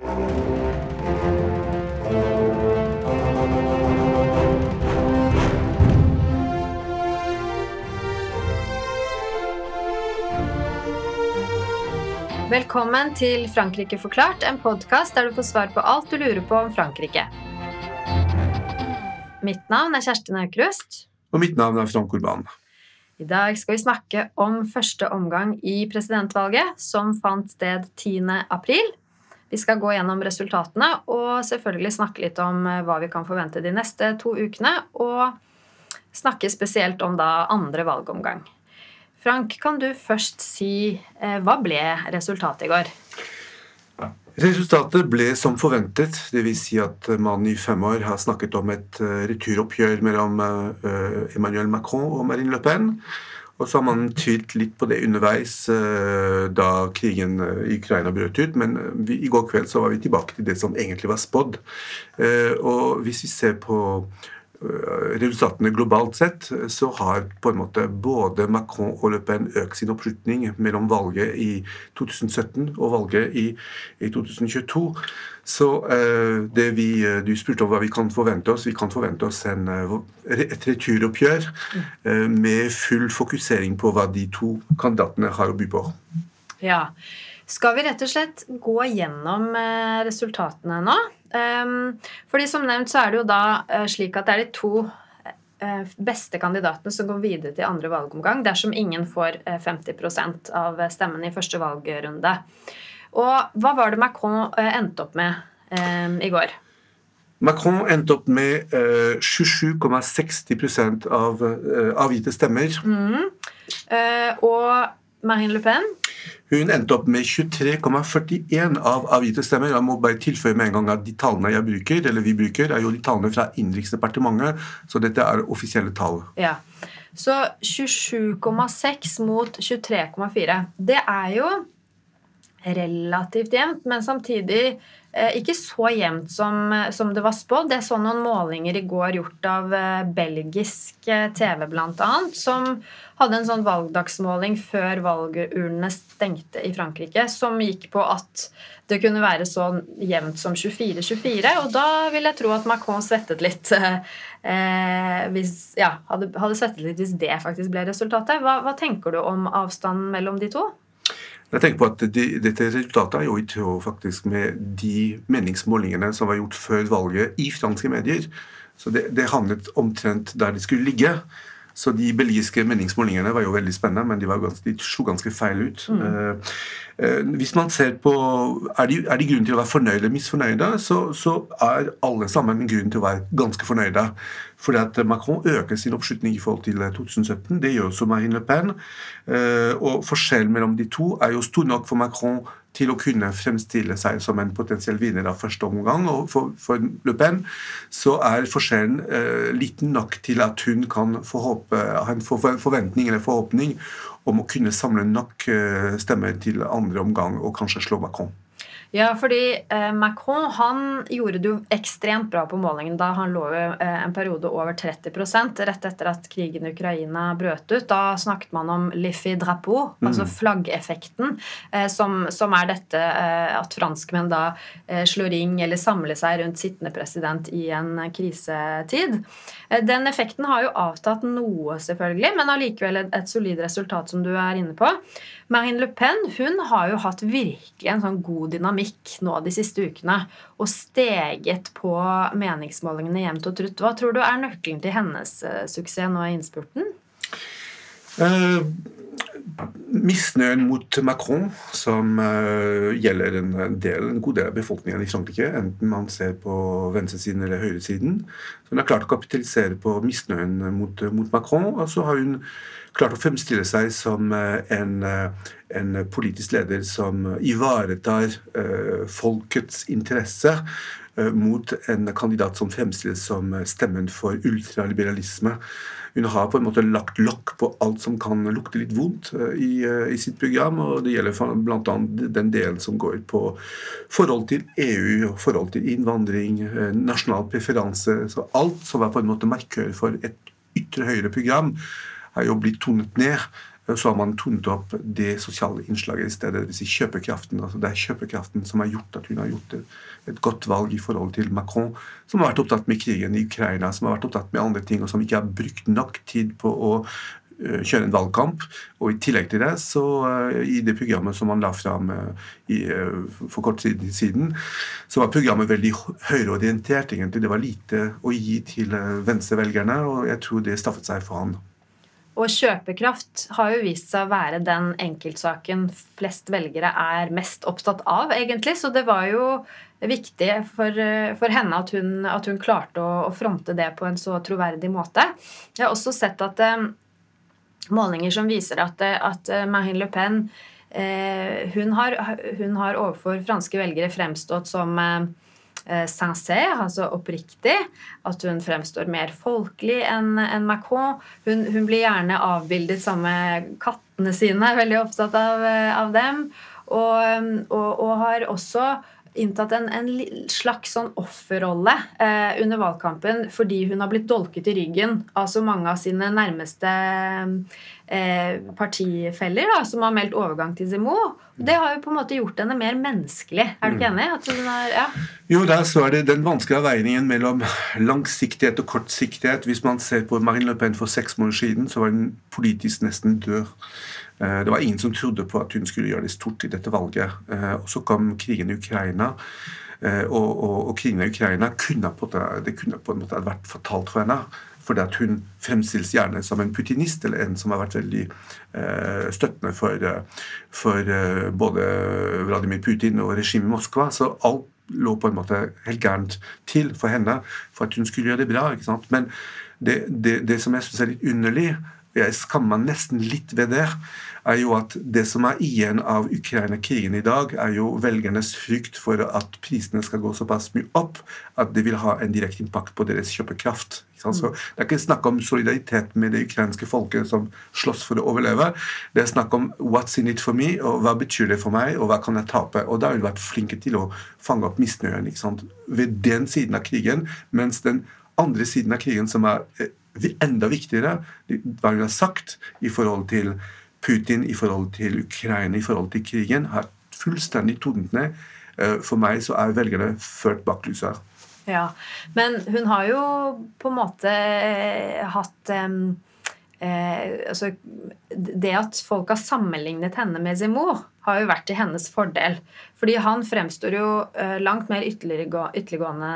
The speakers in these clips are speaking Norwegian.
Velkommen til Frankrike forklart, en podkast der du får svar på alt du lurer på om Frankrike. Mitt navn er Kjersti Naukrust. Og mitt navn er Frank Urban. I dag skal vi snakke om første omgang i presidentvalget, som fant sted 10. april. Vi skal gå gjennom resultatene og selvfølgelig snakke litt om eh, hva vi kan forvente de neste to ukene. Og snakke spesielt om da andre valgomgang. Frank, kan du først si eh, hva ble resultatet i går? Resultatet ble som forventet. Dvs. Si at man i fem år har snakket om et eh, returoppgjør mellom Emmanuel Macron og Marine Le Pen. Og så har man tvilt litt på det underveis eh, da krigen eh, i Ukraina brøt ut. Men eh, vi, i går kveld så var vi tilbake til det som egentlig var spådd. Og hvis vi ser på resultatene globalt sett, så har på en måte både Macron og Le Pen økt sin oppslutning mellom valget i 2017 og valget i, i 2022. Så uh, det vi, Du spurte om hva vi kan forvente oss. Vi kan forvente oss en, et returoppgjør med full fokusering på hva de to kandidatene har å by på. Ja. Skal vi rett og slett gå gjennom resultatene nå? Ehm, fordi som nevnt så er det jo da eh, slik at det er de to eh, beste kandidatene som går videre til andre valgomgang dersom ingen får 50 eh, av stemmene i første valgrunde. Og hva var det Macron endte opp med ehm, i går? Macron endte opp med uh, 27,60 av avgitte stemmer. Mm. Og Marine Le Pen? Hun endte opp med 23,41 av avgitte stemmer. Jeg må bare tilføye med en gang at De tallene jeg bruker, eller vi bruker, er jo de tallene fra Innenriksdepartementet, så dette er offisielle tall. Ja. Så 27,6 mot 23,4. Det er jo relativt jevnt, men samtidig ikke så jevnt som, som, det var spådd. Jeg så noen målinger i går gjort av eh, belgisk eh, TV bl.a. som hadde en sånn valgdagsmåling før valgurnene stengte i Frankrike, som gikk på at det kunne være så jevnt som 24-24. Og da vil jeg tro at Macron svettet litt. Eh, hvis, ja, hadde, hadde, svettet litt hvis det faktisk ble resultatet. Hva, hva tenker du om avstanden mellom de to? Jeg tenker på at de, Dette resultatet er jo i tråd faktisk med de meningsmålingene som var gjort før valget i franske medier. Så det, det handlet omtrent der de skulle ligge. Så de belgiske meningsmålingene var jo veldig spennende, men de, var ganske, de slo ganske feil ut. Mm. Uh, uh, hvis man ser på Er de, er de grunn til å være fornøyde eller misfornøyde, så, så, er alle sammen grunn til å være ganske fornøyde. Fordi at Macron øker sin oppslutning i forhold til 2017. Det gjør også Marine Le Pen. Eh, og forskjellen mellom de to er jo stor nok for Macron til å kunne fremstille seg som en potensiell vinner av første omgang. Og for, for Le Pen så er forskjellen eh, liten nok til at hun kan få håpe, ha en forventning eller forhåpning om å kunne samle nok eh, stemmer til andre omgang og kanskje slå Macron. Ja, fordi eh, Macron han gjorde det jo ekstremt bra på målingen da han lå eh, en periode over 30% rett etter at krigen i Ukraina brøt ut. Da snakket man om l'effet drapeau, mm. altså flaggeffekten, eh, som, som, er dette at franskmenn da slår ring eller samler seg rundt sittende president i en krisetid. Den effekten har jo avtatt noe, selvfølgelig, men allikevel et, et solid resultat, som du er inne på. Marine Le Pen hun har jo hatt virkelig en sånn god dynamikk nå de siste ukene og steget på meningsmålingene jevnt og trutt. Hva tror du er nøkkelen til hennes uh, suksess nå i innspurten? Uh, misnøyen mot Macron, som uh, gjelder en, del, en, god del av befolkningen i Frankrike, enten man ser på venstresiden eller høyresiden. Så hun har klart å kapitalisere på misnøyen mot, mot Macron. og så har hun klart å fremstille seg som eh, en, en politisk leder som ivaretar eh, folkets interesse mot en kandidat som fremstilles som stemmen for ultraliberalisme. Hun har på en måte lagt lokk på alt som kan lukte litt vondt i, i sitt program. og Det gjelder bl.a. den delen som går på forhold til EU, forhold til innvandring, nasjonal preferanse. så Alt som er på en måte markør for et ytre høyre program, er jo blitt tonet ned. Så har man tonet opp det sosiale innslaget i stedet. Dvs. Si kjøpekraften. altså Det er kjøpekraften som har gjort at hun har gjort et godt valg i forhold til Macron, som har vært opptatt med krigen i Ukraina, som har vært opptatt med andre ting, og som ikke har brukt nok tid på å kjøre en valgkamp. Og i tillegg til det, så i det programmet som han la fram i, for kort siden, så var programmet veldig høyreorientert, egentlig. Det var lite å gi til venstrevelgerne, og jeg tror det staffet seg for han. Og kjøpekraft har jo vist seg å være den enkeltsaken flest velgere er mest opptatt av, egentlig. Så det var jo viktig for, for henne at hun, at hun klarte å, å, fronte det på en så troverdig måte. Jeg har også sett at målinger som viser at, at eh, Marine Le Pen eh, hun, har, hun, har, overfor franske velgere fremstått som eh, sincère, altså oppriktig. At hun fremstår mer folkelig enn en Macron. Hun, hun, blir gjerne avbildet sammen med kattene sine, veldig opptatt av, av dem. Og, og, og har også inntatt en, en slags sånn offerrolle eh, under valgkampen fordi hun har blitt dolket i ryggen av så mange av sine nærmeste eh, partifeller da, som har meldt overgang til Zemo. Det har jo på en måte gjort henne mer menneskelig. Er du ikke mm. enig? Er, ja. Jo, der så er det den vanskelige avveiningen mellom langsiktighet og kortsiktighet. Hvis man ser på Marine Le Pen for seks måneder siden, så var hun politisk nesten død. Eh, det var ingen som trodde på at hun skulle gjøre det stort i dette valget. Eh, og så kom krigen i Ukraina. Og, og, og krigen i Ukraina kunne på, det kunne på en måte vært fatalt for henne. Fordi at hun fremstilles gjerne som en putinist, eller en som har vært veldig eh, støttende for, for eh, både Vladimir Putin og regimet i Moskva. Så alt lå på en måte helt gærent til for henne for at hun skulle gjøre det bra. Men det, det, det som jeg syns er litt underlig, jeg skammer meg nesten litt ved det, er jo at det som er igjen av Ukraina-krigen i dag, er jo velgernes frykt for at prisene skal gå såpass mye opp at det vil ha en direkte impact på deres kjøpekraft. Så Det er ikke snakk om solidaritet med det ukrainske folket som slåss for å overleve. Det er snakk om 'what's in it for me', og hva betyr det for meg, og hva kan jeg tape? Og da har vi vært flinke til å fange opp misnøyen ved den siden av krigen, mens den andre siden av krigen, som er enda viktigere hva hun har sagt i forhold til Putin, i forhold til Ukraina, i forhold til krigen, har fullstendig tonet ned. Eh, for meg så er velgerne ført bak lyset. Ja, Men hun har jo på en måte eh, hatt um eh, altså, Det at folk har sammenlignet henne med Zemmour, har jo vært til hennes fordel. Fordi han fremstår jo eh, langt mer ytterliggående,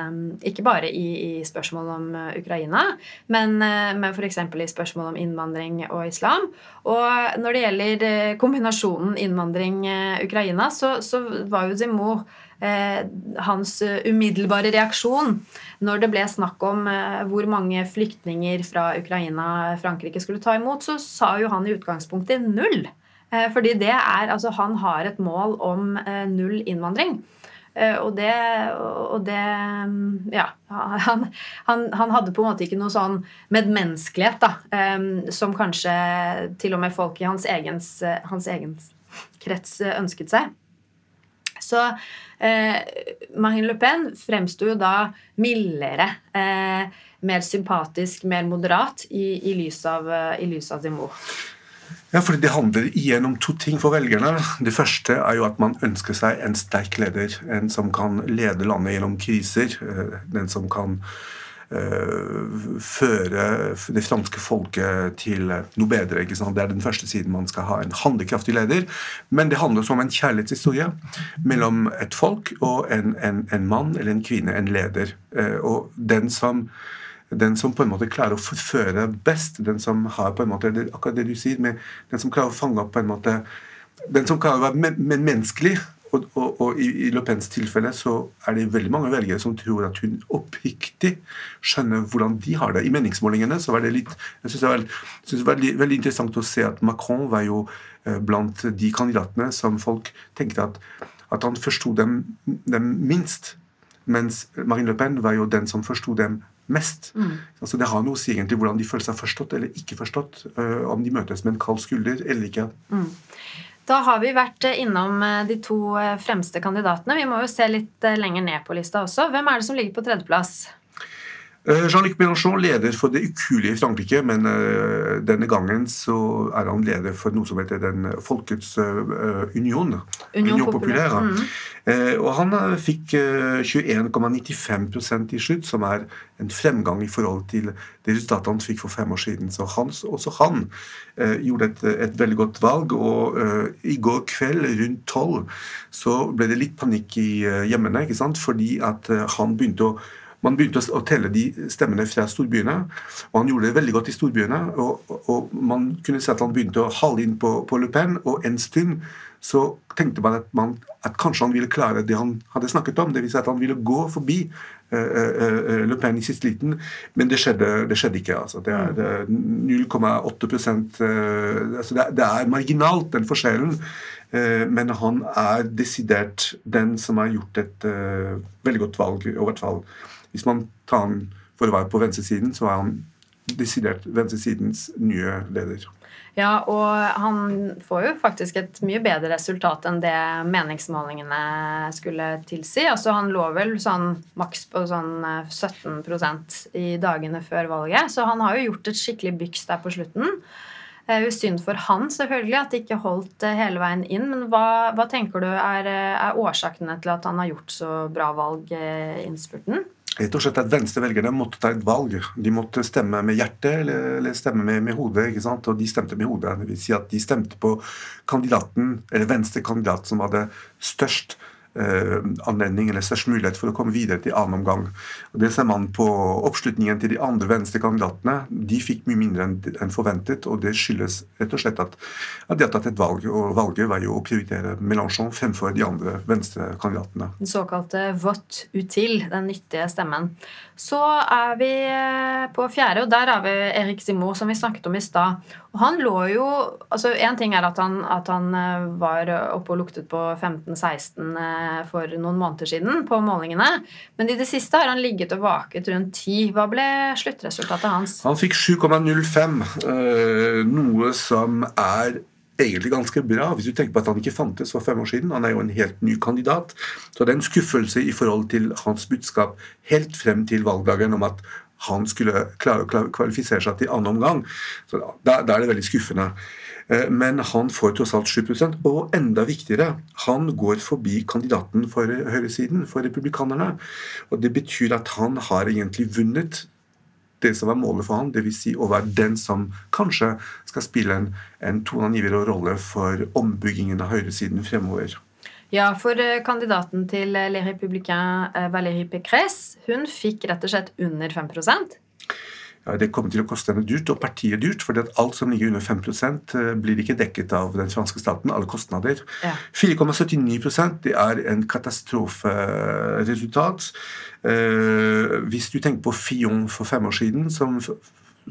ikke bare i, i spørsmål om uh, Ukraina, men, eh, men f.eks. i spørsmål om innvandring og islam. Og når det gjelder uh, kombinasjonen innvandring-Ukraina, så, så var jo sin Eh, hans eh, umiddelbare reaksjon når det ble snakk om eh, hvor mange flyktninger fra Ukraina Frankrike skulle ta imot, så sa jo han i utgangspunktet null. Fordi det er, altså Han har et mål om null innvandring. Og det, og det Ja. Han, han, han, hadde på en måte ikke noe sånn medmenneskelighet da, som kanskje til og med folk i hans egen, krets ønsket seg. Så eh, Marine Le Pen fremsto jo da mildere, eh, mer sympatisk, mer moderat i, i lys av, eh, av Zemmour. Ja, fordi Det handler igjen om to ting for velgerne. Det første er jo at man ønsker seg en sterk leder. En som kan lede landet gjennom kriser. Eh, den som kan Eh, føre det franske folket til noe bedre. ikke sant? Det er den første siden man skal ha en handlekraftig leder. Men det handler også om en kjærlighetshistorie mellom et folk og en, en, en mann eller en kvinne, en leder. Eh, og den som den som på en måte klarer å forføre best, den som har på en måte, akkurat det du sier, med, den som klarer å fange opp på en måte Den som klarer å være men menneskelig, og, og, og, i, i Le Pens tilfelle så er det veldig mange velgere som tror at hun oppriktig skjønner hvordan de har det. I meningsmålingene så var det litt jeg synes det var, synes det var veldig, veldig, interessant å se at Macron var jo eh, blant de kandidatene som folk tenkte at, at han forsto dem, dem, minst. Mens Marine Le Pen var jo den som forsto dem mest. Mm. Altså Det har noe å si egentlig hvordan de føler seg forstått eller ikke forstått. Uh, om de møtes med en kald skulder eller ikke. Mm. Da har vi vært eh, innom eh, de to eh, fremste kandidatene. Vi må jo se litt lenger ned på lista også. Hvem er det som ligger på tredjeplass? Eh, Jean-Luc Mélenchon leder for det ukuelige Frankrike, men uh, denne gangen så er han leder for noe som heter Den Folkets uh, Union. Union, Union Populaire. Mm. Og han fikk 21,95% i slutt, som er en fremgang i forhold til det resultatet han fikk for fem år siden. Så han, også han gjorde et, et, veldig godt valg, og i går kveld rundt tolv så ble det litt panikk i hjemmene, ikke sant? fordi at han begynte å man begynte å telle de stemmene fra storbyene, og han gjorde det veldig godt i storbyene. Og, og man kunne se at han begynte å hale inn på, på Le Pen, og en stund så tenkte man at, man at, kanskje han ville klare det han hadde snakket om. Dvs. Si at han ville gå forbi uh, uh, Le Pen i siste liten, men det skjedde, det skjedde ikke. Altså. Det er 0,8 uh, altså det, det, er marginalt, den forskjellen. Men han er desidert den som har gjort et veldig godt valg, i hvert fall hvis man tar han for å være på venstresiden, så er han desidert venstresidens nye leder. Ja, og han får jo faktisk et mye bedre resultat enn det meningsmålingene skulle tilsi. Altså Han lå vel sånn maks på sånn 17 eh, i dagene før valget, så han har jo gjort et skikkelig byks der på slutten. Det er jo synd for han selvfølgelig at det ikke holdt eh, hele veien inn. Men hva, hva tenker du er, eh, er, årsakene til at han har gjort så bra valg i innspurten? Rett og slett at Venstrevelgerne måtte ta et valg. De måtte stemme med hjertet eller, eller stemme med, med, hodet. ikke sant? Og de stemte med hodet. Det vil si at de stemte på kandidaten, eller venstre kandidat som hadde størst anledning eller størst mulighet for å komme videre til annen omgang. Og det ser man på oppslutningen til de andre venstrekandidatene. De fikk mye mindre enn forventet, og det skyldes rett og slett at, at de har tatt et valg. Og valget var jo å prioritere Mélenchon fremfor de andre venstrekandidatene. Den såkalte vote util, den nyttige stemmen. Så er vi eh, på fjerde, og der har vi Erik Simo, som vi snakket om i stad. Og han lå jo altså Én ting er at han, at han, eh, var oppe og luktet på 15-16 eh, for noen måneder siden på målingene. Men i det siste har han ligget og vaket rundt 10. Hva ble sluttresultatet hans? Han fikk 7,05, eh, noe som er egentlig ganske bra, hvis du tenker på at han ikke fantes for fem år siden. Han er jo en helt ny kandidat. Så det er en skuffelse i forhold til hans budskap helt frem til valgdagen om at han skulle klare å kvalifisere seg til annen omgang. Så da, da er det veldig skuffende. Eh, men han får tross alt 7% og enda viktigere, han går forbi kandidaten for høyresiden, for republikanerne. Og Det betyr at han har egentlig vunnet det som var målet for ham, dvs. Si å være den som kanskje skal spille en, en toneangivende rolle for ombyggingen av høyresiden fremover. Ja, for eh, kandidaten til eh, Les Républicains, eh, Valérie Pécresse, hun fikk rett og slett under 5% ja, Det kommer til å koste henne dyrt, og partiet dyrt. for alt som ligger under 5% blir ikke dekket av den franske staten. Alle kostnader. Ja. 4,79 det er en katastroferesultat. Eh, hvis du tenker på Fion for fem år siden, som,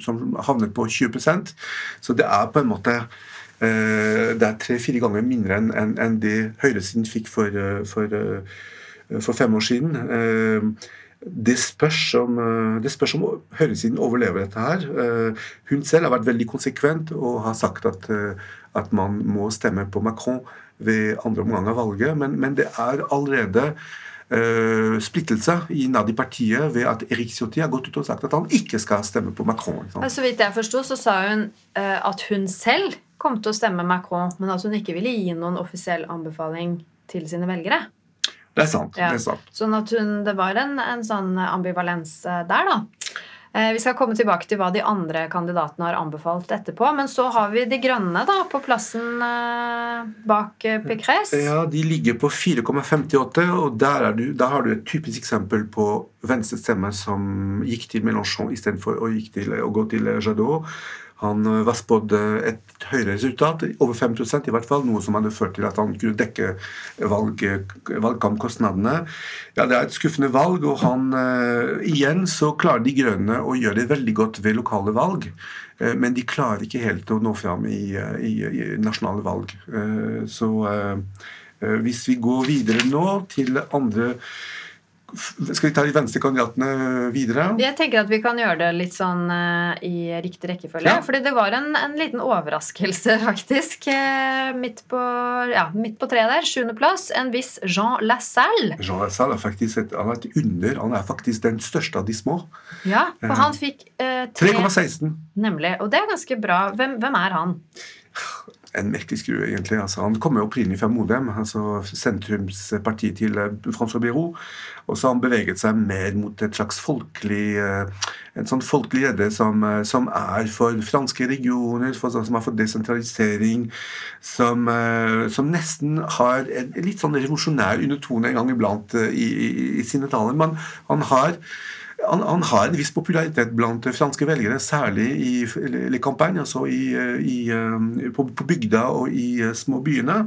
som havnet på 20% Så det er på en måte det er tre-fire ganger mindre enn en, det høyresiden fikk for, eh, for, eh, for, fem år siden. Det spørs, om, det spørs om høyresiden overlever dette her. Hun selv har vært veldig konsekvent og har sagt at, at man må stemme på Macron ved andre omgang av valget, men, men det er allerede uh, splittelse i partiet ved at Erik Ciotti har gått ut og sagt at han ikke skal stemme på Macron. Så vidt jeg forsto, så sa hun uh, at hun selv kom til å stemme Macron, men at hun ikke ville gi noen offisiell anbefaling til sine velgere. Det er sant. Ja. det er sant. Sånn at hun, det var en, en sånn ambivalens eh, der, da. Eh, vi skal komme tilbake til hva de andre kandidatene har anbefalt etterpå. Men så har vi De grønne da, på plassen eh, bak Pécresse. Ja, De ligger på 4,58, og der, du, der, har du et typisk eksempel på venstrestemme som gikk til Mélenchon istedenfor å, å gå til Jadot. Han eh, var spådd et høyere resultat, over 5% i hvert fall, noe som hadde ført til at han kunne dekke valg, valgkampkostnadene. Ja, Det er et skuffende valg, og han uh, igjen så klarer De Grønne å gjøre det veldig godt ved lokale valg. Uh, men de klarer ikke helt å nå fram i, i, i nasjonale valg. Uh, så hvis vi går videre nå til andre Skal vi ta de venstre kandidatene videre? Jeg tenker at vi kan gjøre det litt sånn uh, i riktig rekkefølge. Ja. Fordi det var en, en, liten overraskelse, faktisk. Uh, midt på, ja, midt på treet der, sjuendeplass, en viss Jean Lassalle. Jean Lassalle er faktisk et, han er et under. Han er faktisk den største av de små. Ja, for han fikk uh, 3,16. Nemlig. Og det er ganske bra. Hvem, hvem er han? en merkelig skrue, egentlig. Altså, han kommer opprinnelig fra Modem, altså sentrumspartiet til eh, François Biro. Og så har han beveget seg mer mot et slags folkelig eh, en sånn folkelig leder som, eh, som, er for franske regioner, for, som er for desentralisering, som, som nesten har en litt sånn revolusjonær undertone en gang iblant i, i, i sine taler. Men han har han, han, har en viss popularitet blant franske velgere, særlig i Le Campagne, altså i, i, eh, på, på, bygda og i eh, små byene.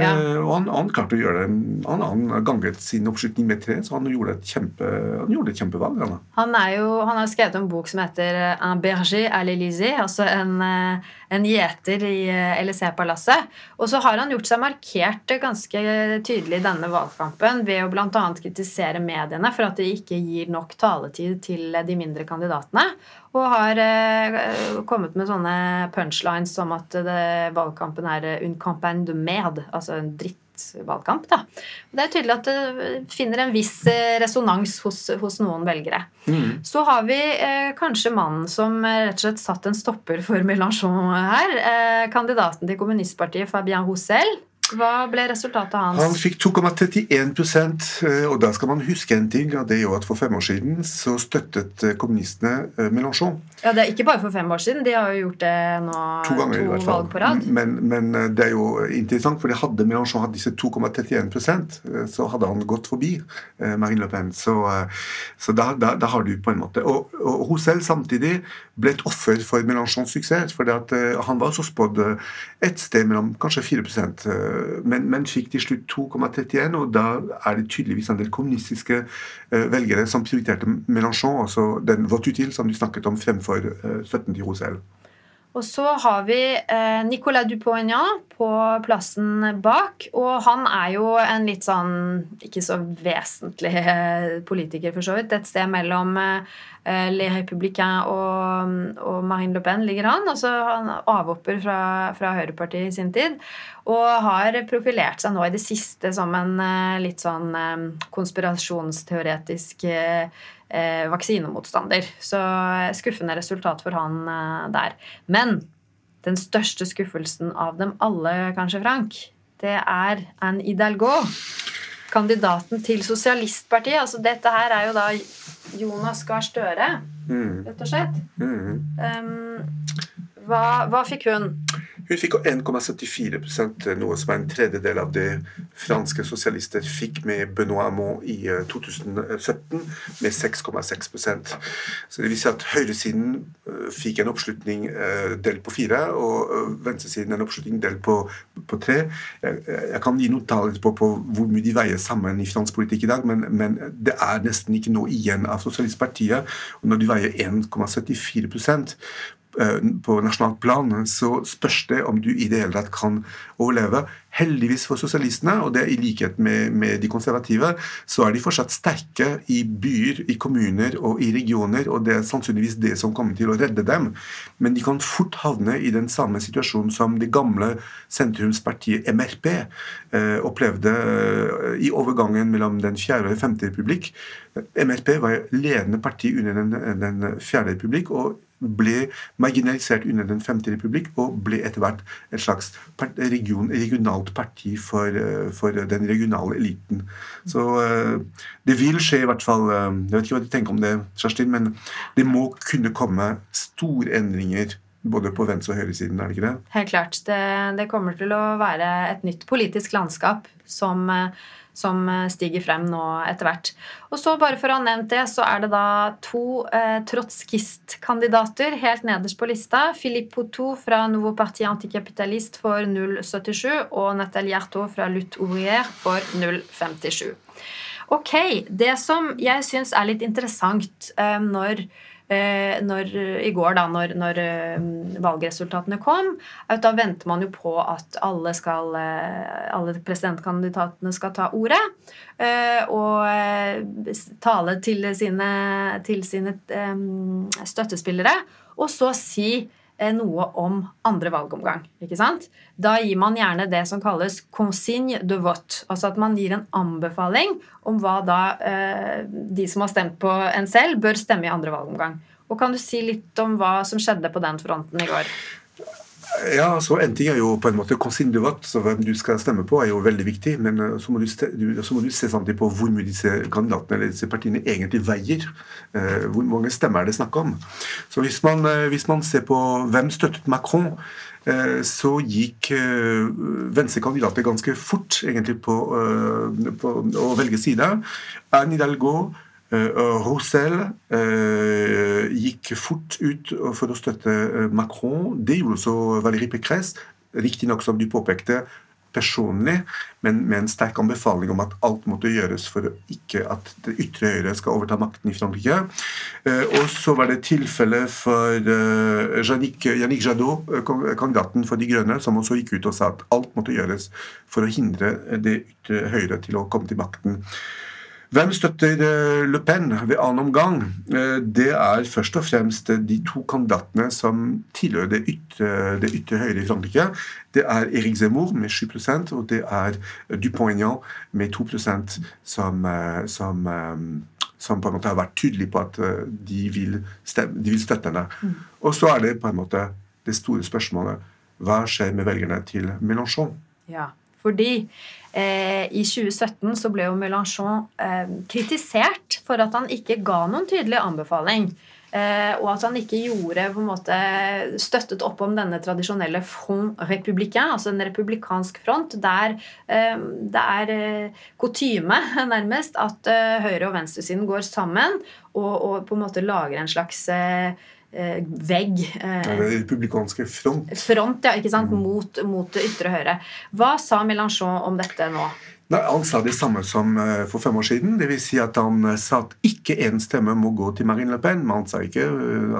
Ja. Uh, og han, han, klarte å gjøre det. Han, han ganget sin oppslutning med tre, så han gjorde et, kjempe, han gjorde et kjempevalg. Han, han, er jo, han har skrevet en bok som heter 'Un berger à l'Élysée', altså en, en gjeter i Élysée-palasset. Og så har han gjort seg markert ganske tydelig i denne valgkampen ved å bl.a. kritisere mediene for at de ikke gir nok taletid til de mindre kandidatene. Og har eh, kommet med sånne punchlines som at det, valgkampen er un campagne de med, altså en drittvalgkamp. da. Det er tydelig at det finner en viss eh, resonans hos, hos noen velgere. Mm. Så har vi eh, kanskje mannen som eh, rett og slett satt en stopper for Mélenchon her. Eh, kandidaten til kommunistpartiet Fabien Roussel. Hva ble resultatet hans? Han fikk 2,31 eh, og da skal man huske en ting. det er jo at For fem år siden så støttet eh, kommunistene eh, Mélenchon. Ja, Det er ikke bare for fem år siden. De har jo gjort det nå to, ganger, to i hvert fall. valg på rad. Men, men, det er jo interessant, for hadde Mélenchon hatt disse 2,31% så hadde han gått forbi Marine Le Pen. Så, så da, da, da, har du på en måte Og, og hun selv samtidig ble et offer for Mélenchons suksess. For han var også spådd et sted mellom kanskje 4 men, men fikk til slutt 2,31, og da er det tydeligvis en del kommunistiske uh, velgere som prioriterte Mélenchon, altså den Votutil som du snakket om, fremfor uh, støtten til Rosell. Og så har vi eh, Nicolas Dupont-Aignan på plassen bak. Og han er jo en litt sånn ikke så vesentlig eh, politiker, for så vidt. Et sted mellom eh, Les Républicains og, og, Marine Le Pen ligger han. Altså han avhopper fra, fra Høyrepartiet i sin tid. Og har profilert seg nå i det siste som en litt sånn konspirasjonsteoretisk eh, vaksinemotstander. Så eh, skuffende resultat for han eh, der. Men den største skuffelsen av dem alle, kanskje, Frank, det er Anne Hidalgo. Kandidaten til Sosialistpartiet. Altså, dette her er jo da Jonas Gahr Støre, mm. rett og slett. Um, hva, hva fikk hun? Hun fikk 1,74% noe som er en tredjedel av det franske sosialister fikk med Benoît Hamon i 2017, eh, med 6,6% Så det vil si at høyresiden eh, fikk en oppslutning eh, delt på fire, og venstresiden en oppslutning delt på, på tre. Jeg, jeg, kan gi noen tall på, på, hvor mye de veier sammen i fransk politikk i dag, men, men det er nesten ikke noe igjen av Sosialistpartiet. Og når de veier 1,74 Eh, på nasjonalt plan, så spørs det om du i det hele tatt kan overleve. Heldigvis for sosialistene, og det er i likhet med, med, de konservative, så er de fortsatt sterke i byer, i kommuner og i regioner, og det er sannsynligvis det som kommer til å redde dem. Men de kan fort havne i den samme situasjonen som det gamle sentrumspartiet MRP eh, opplevde eh, i overgangen mellom den fjerde og den femte republikk. MRP var ledende parti under den, den fjerde republikk. og ble marginalisert under Den femte republikk og ble etter hvert et slags region, regionalt parti for, eh, for, den regionale eliten. Så eh, det vil skje i hvert fall eh, Jeg vet ikke hva du tenker om det, Kjerstin, men det må kunne komme store endringer både på venstre- og høyresiden, er det ikke det? Helt klart. Det, det kommer til å være et nytt politisk landskap som som eh, stiger frem nå etter hvert. Og så bare for å ha nevnt det, så er det da to eh, trotskistkandidater helt nederst på lista. Philippe Poutou fra Nouveau Parti Anticapitalist for 0,77 og Nathalie Hjertot fra Lutte Ouvrier for 0,57. Ok, Det som jeg syns er litt interessant eh, når når, i går, da når, når eh, valgresultatene kom, at da venter man jo på at alle, skal, eh, alle presidentkandidatene skal ta ordet. Eh, og eh, tale til sine, til sine eh, støttespillere. Og så si noe om andre valgomgang. ikke sant? Da gir man gjerne det som kalles consigne de vote. Altså at man gir en anbefaling om hva da eh, de som har stemt på en selv, bør stemme i andre valgomgang. Og Kan du si litt om hva som skjedde på den fronten i går? Ja, så En ting er jo på en måte vote, så hvem du skal stemme på, er jo veldig viktig. Men eh, så må du, så må du se samtidig på hvor mye disse kandidatene eller disse partiene egentlig veier. Eh, hvor mange stemmer er det snakk om. Så hvis man, eh, hvis man ser på hvem støttet Macron, så gikk venstrekandidater ganske fort egentlig på, på å velge side. Anne Hidalgo Roussel eh, gikk fort ut for å støtte eh, Macron. Det gjorde også Valérie Pécresse, riktignok som du påpekte, personlig, men med en sterk anbefaling om at alt måtte gjøres for ikke at det ytre høyre skal overta makten i Frankrike. Og så var det tilfelle for Yannick Jadot, kandidaten for De Grønne, som også gikk ut og sa at alt måtte gjøres for å hindre det ytre høyre til å komme til makten. Hvem støtter eh, Le Pen ved annen omgang? Eh, det er først og fremst de to kandidatene som tilhører det ytre, det ytre høyre i Frankrike. Det er Erik Zemmour med 7 og det er Dupont-Aignan med 2 som, eh, som, som, på en måte har vært tydelige på at de vil, stemme, de vil støtte henne. Mm. Og så er det på en måte det store spørsmålet hva skjer med velgerne til Mélenchon? Ja, fordi Eh, I 2017 så ble jo Mélenchon eh, kritisert for at han ikke ga noen tydelig anbefaling. Eh, og at han ikke gjorde på en måte støttet opp om denne tradisjonelle front républicain, altså en republikansk front, der det er kutyme, nærmest, at høyre- og venstresiden går sammen og, og, på en måte lager en slags eh, vegg. Eh, republikanske front. Front, ja, ikke sant? Mm. Mot, mot ytre høyre. Hva sa Mélenchon om dette nå? Nei, Han sa det samme som uh, for fem år siden. det vil Si at han sa at ikke én stemme må gå til Marine Le Pen, men han sa ikke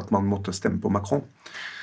at man måtte stemme på Macron.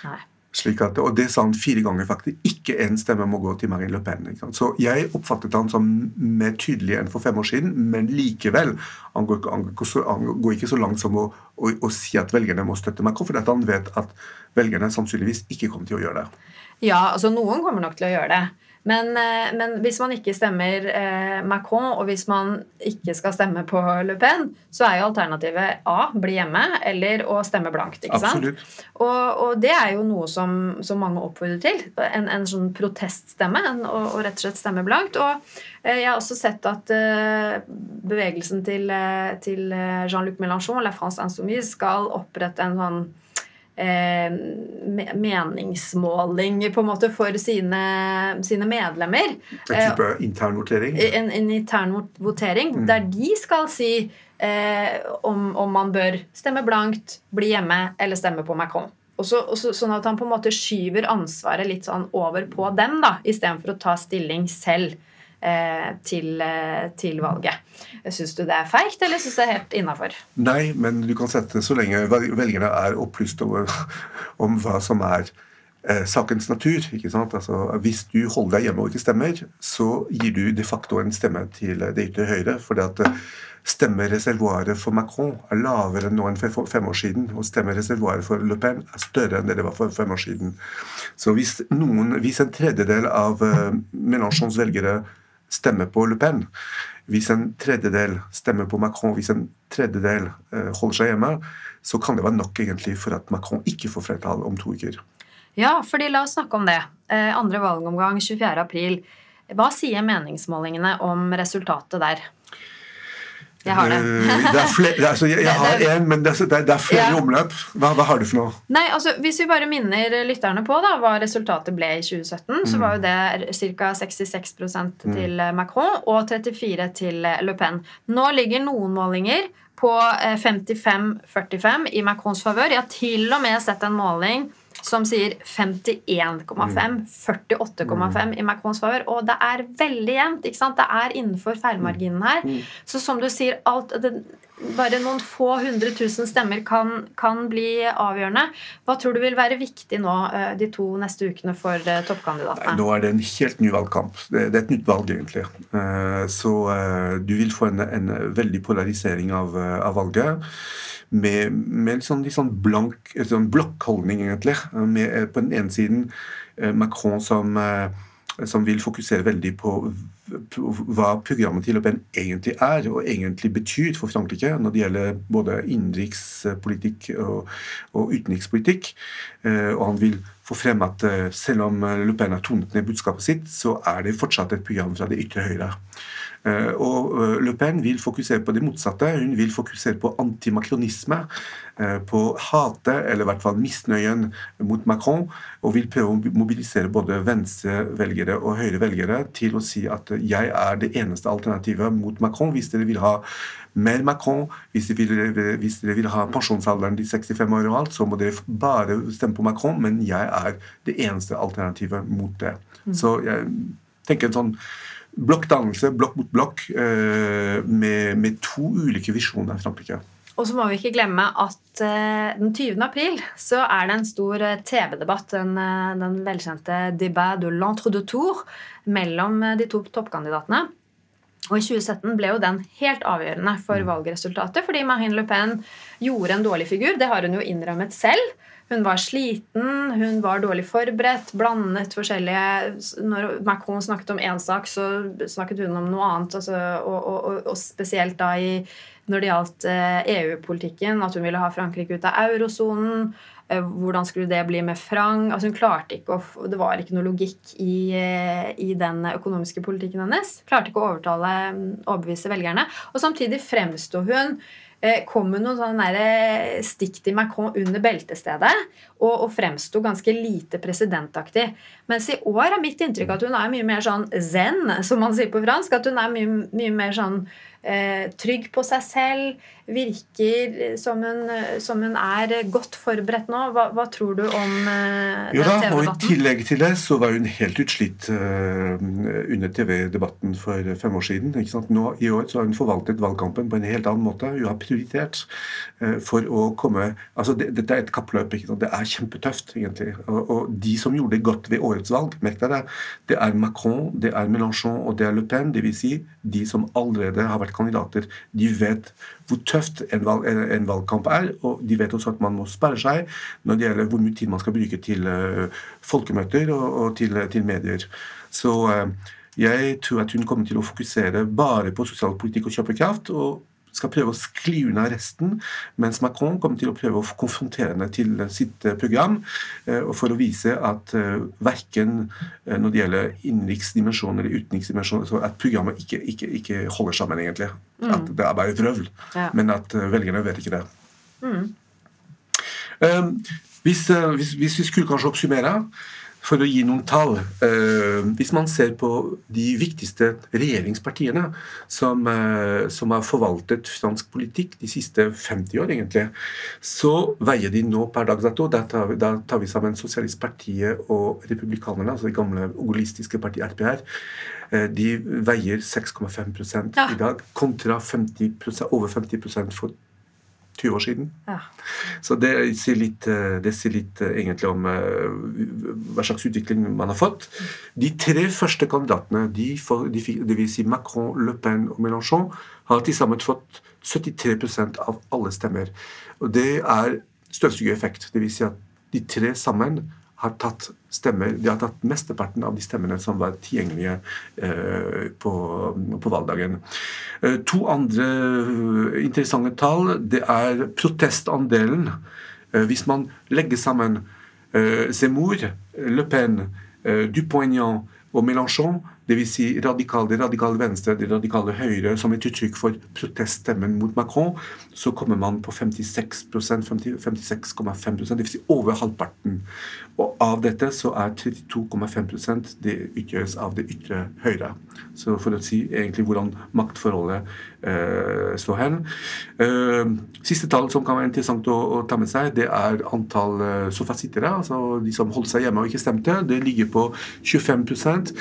Nei. At, og det sa han fire ganger, faktisk. Ikke én stemme må gå til Marine Le Pen. Så jeg oppfattet han som mer tydelig enn for fem år siden, men likevel. Han går, han går, han går ikke så langt som å, å, å, si at velgerne må støtte Macron, fordi han vet at velgerne sannsynligvis ikke kommer til å gjøre det. Ja, altså noen kommer nok til å gjøre det. Men, eh, men, hvis man ikke stemmer eh, Macron, og hvis man ikke skal stemme på Le Pen, så er jo alternativet A bli hjemme, eller å stemme blankt. ikke sant? Og, og, det er jo noe som, som mange oppfordrer til. En, en sånn proteststemme. En, og, og, rett og slett stemme blankt. Og eh, jeg har også sett at bevegelsen til, til Jean-Luc Mélenchon, La France Insoumise, skal opprette en sånn eh, meningsmåling på en måte for sine, sine medlemmer. En type eh, internvotering? En, en internvotering mm. der de skal si eh, om, om, man bør stemme blankt, bli hjemme eller stemme på Macron. Også, også, sånn at han på en måte skyver ansvaret litt sånn over på dem, da, istedenfor å ta stilling selv. Eh, til, eh, til, valget. Syns du det er feigt, eller syns du det er helt innafor? Nei, men du kan sette så lenge velgerne er opplyst over, om hva som er eh, sakens natur. ikke sant? Altså, hvis du holder deg hjemme og ikke stemmer, så gir du de facto en stemme til det ytre høyre. fordi at eh, Stemmereservoaret for Macron er lavere nå enn for fem år siden. Og stemmereservoaret for Le Pen er større enn det det var for fem år siden. Så hvis, noen, hvis en tredjedel av Mélenchons velgere stemmer på Le Pen, hvis en tredjedel stemmer på Macron, hvis en tredjedel eh, holder seg hjemme, så kan det være nok egentlig for at Macron ikke får flertall om to uker. Ja, fordi la oss snakke om det. Eh, andre valgomgang 24.4. Hva sier meningsmålingene om resultatet der? Jeg har det. Eh, det er flere, altså jeg, jeg har én, men det er, det er flere ja. omløp. Hva, hva, har du for noe? Nei, altså Hvis vi bare minner lytterne på da, hva resultatet ble i 2017, mm. så var jo det ca. 66 mm. til mm. Macron og 34 til Le Pen. Nå ligger noen målinger på 55-45 eh, i Macrons favør. Jeg har til og med sett en måling som sier 51,5, 48,5 i Macrons favør. Og det er veldig jevnt. ikke sant? Det er innenfor feilmarginen her. Så som du sier, alt, det, bare noen få hundre tusen stemmer kan, kan, bli avgjørende. Hva tror du vil være viktig nå eh, de to neste ukene for eh, toppkandidatene? Nå er det en helt ny valgkamp. Det er et nytt valg, egentlig. Eh, så du vil få en, en veldig polarisering av, av valget med, med sånn, litt sånn blank sånn blokkholdning, egentlig. Med på den ene siden eh, Macron som, eh, som vil fokusere veldig på hva programmet til Le egentlig er og egentlig betyr for Frankrike når det gjelder både innenrikspolitikk og, og utenrikspolitikk. Eh, og han vil få frem at selv om Le Pen har tonet ned budskapet sitt, så er det fortsatt et program fra det ytre høyre. Eh, og eh, Le Pen vil fokusere på det motsatte. Hun vil fokusere på antimakronisme, eh, på hatet, eller i hvert fall misnøyen mot Macron, og vil prøve å mobilisere både venstrevelgere og høyrevelgere til å si at jeg er det eneste alternativet mot Macron hvis dere vil ha mer Macron, hvis dere vil, hvis dere vil ha pensjonsalderen til 65 år og alt, så må dere bare stemme på Macron, men jeg er det eneste alternativet mot det. Mm. Så jeg tenker en sånn blokkdannelse, blokk mot blokk, eh, med, med, to ulike visjoner i Frankrike. Og så må vi ikke glemme at uh, den 20. april så er det en stor uh, TV-debatt, den, den, velkjente debat de l'entre de tour, mellom de to toppkandidatene. Og i 2017 ble jo den helt avgjørende for mm. valgresultatet, fordi Marine Le Pen gjorde en dårlig figur. Det har hun jo innrømmet selv. Hun var sliten, hun var dårlig forberedt, blandet forskjellige Når Macron snakket om én sak, så snakket hun om noe annet. Altså, og, og, og, spesielt da i, når det gjaldt eh, EU-politikken, at hun ville ha Frankrike ut av eurosonen. Eh, hvordan skulle det bli med Frang? Altså hun klarte ikke å, Det var ikke noe logikk i, eh, i den økonomiske politikken hennes. Klarte ikke å overtale, overbevise velgerne. Og samtidig fremsto hun Eh, kom med noen sånne stikk til Macron under beltestedet og, og fremsto ganske lite presidentaktig. Mens i år er mitt inntrykk at hun er mye mer sånn zen, som man sier på fransk. At hun er mye, mye mer sånn eh, trygg på seg selv virker som hun, som hun, er godt forberedt nå. Hva, hva tror du om uh, jo da, og I tillegg til det så var hun helt utslitt uh, under TV-debatten for fem år siden. Nå I år så har hun forvaltet valgkampen på en helt annen måte. Hun har prioritert uh, for å komme altså det, Dette er et kappløp. Det er kjempetøft, egentlig. Og, og, de som gjorde det godt ved årets valg, merk deg det, det er Macron, det er Mélenchon og det er Le Pen. Dvs. Si de som allerede har vært kandidater. De vet hvor tøft en, valg, en, valgkamp er. Og de vet også at man må sperre seg når det gjelder hvor mye tid man skal bruke til uh, folkemøter og, og til, til, medier. Så uh, jeg tror at hun kommer til å fokusere bare på sosialpolitikk og kjøpekraft. og skal prøve å skli unna resten, mens Macron kommer til å prøve å konfrontere henne til sitt eh, program for å vise at verken når det gjelder innenriksdimensjon eller utenriksdimensjon, at programmet ikke, ikke, ikke holder sammen, egentlig. Mm. At det er bare et røvl. Ja. Men at velgerne vet ikke det. Mm. Hvis, hvis, hvis, vi skulle kanskje oppsummere for å gi noen tall uh, Hvis man ser på de viktigste regjeringspartiene som, som, har forvaltet fransk politikk de siste 50 år, egentlig, så veier de nå per dags dato Da tar vi, da tar vi sammen Sosialistpartiet og Republikanerne, altså det gamle ogolistiske partiet RPR Eh, de veier 6,5 ja. i dag, kontra 50 over 50% for 20 år siden. Ja. Så det sier litt, eh, det sier litt eh, egentlig om hva slags utvikling man har fått. De tre første kandidatene, de, de, vil si Macron, Le Pen og Mélenchon, har til sammen fått 73 av alle stemmer. Og det er støvsugereffekt. Det vil si at de tre sammen har tatt stemmer, de har tatt mesteparten av de stemmene som var tilgjengelige eh, på, på, valgdagen. Eh, to andre eh, interessante tall det er protestandelen. Hvis man legger sammen Zemmour, Le Pen, Dupont-Aignan og Mélenchon, dvs. Si radikale, radikale venstre, det radikale høyre, som et uttrykk for proteststemmen mot Macron, så kommer man på 56% 56,5% dvs. Si over halvparten. Og av dette så er 32,5% det utgjøres av det ytre høyre. Så for å si egentlig hvordan maktforholdet uh, slå hen. Uh, siste tall som kan være interessant å, å ta med seg, det er antall uh, sofasittere. Altså de som holdt seg hjemme og ikke stemte. Det ligger på 25%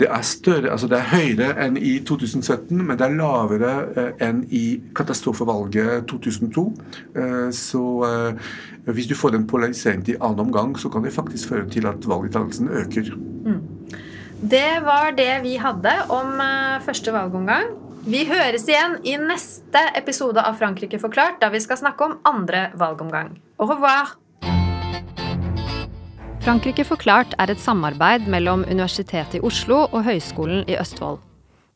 Det er større, altså det er høyere enn i 2017, men det er lavere enn i katastrofevalget 2002. så hvis du får en polarisering til annen omgang, så kan det faktisk føre til at valgdeltakelsen øker. Mm. Det var det vi hadde om første valgomgang. Vi høres igjen i neste episode av Frankrike forklart, da vi skal snakke om andre valgomgang. Au revoir! Frankrike forklart er et samarbeid mellom Universitetet i Oslo og Høgskolen i Østfold.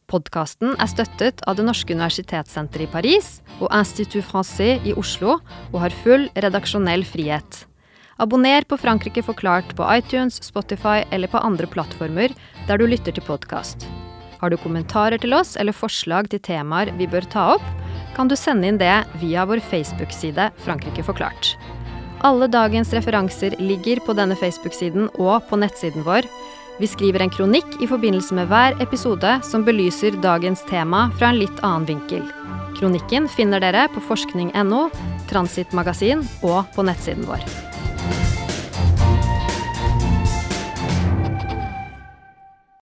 Podkasten er støttet av Det norske universitetssenteret i Paris og Institut Francais i Oslo og har full redaksjonell frihet. Abonner på Frankrike forklart på iTunes, Spotify eller på andre plattformer der du lytter til podkast. Har du kommentarer til oss eller forslag til temaer vi bør ta opp, kan du sende inn det via vår Facebook-side Frankrike forklart. Alle dagens referanser ligger på denne Facebook-siden og på nettsiden vår. Vi skriver en kronikk i forbindelse med hver episode som belyser dagens tema fra en litt annen vinkel. Kronikken finner dere på forskning.no, Transit Magasin og på nettsiden vår.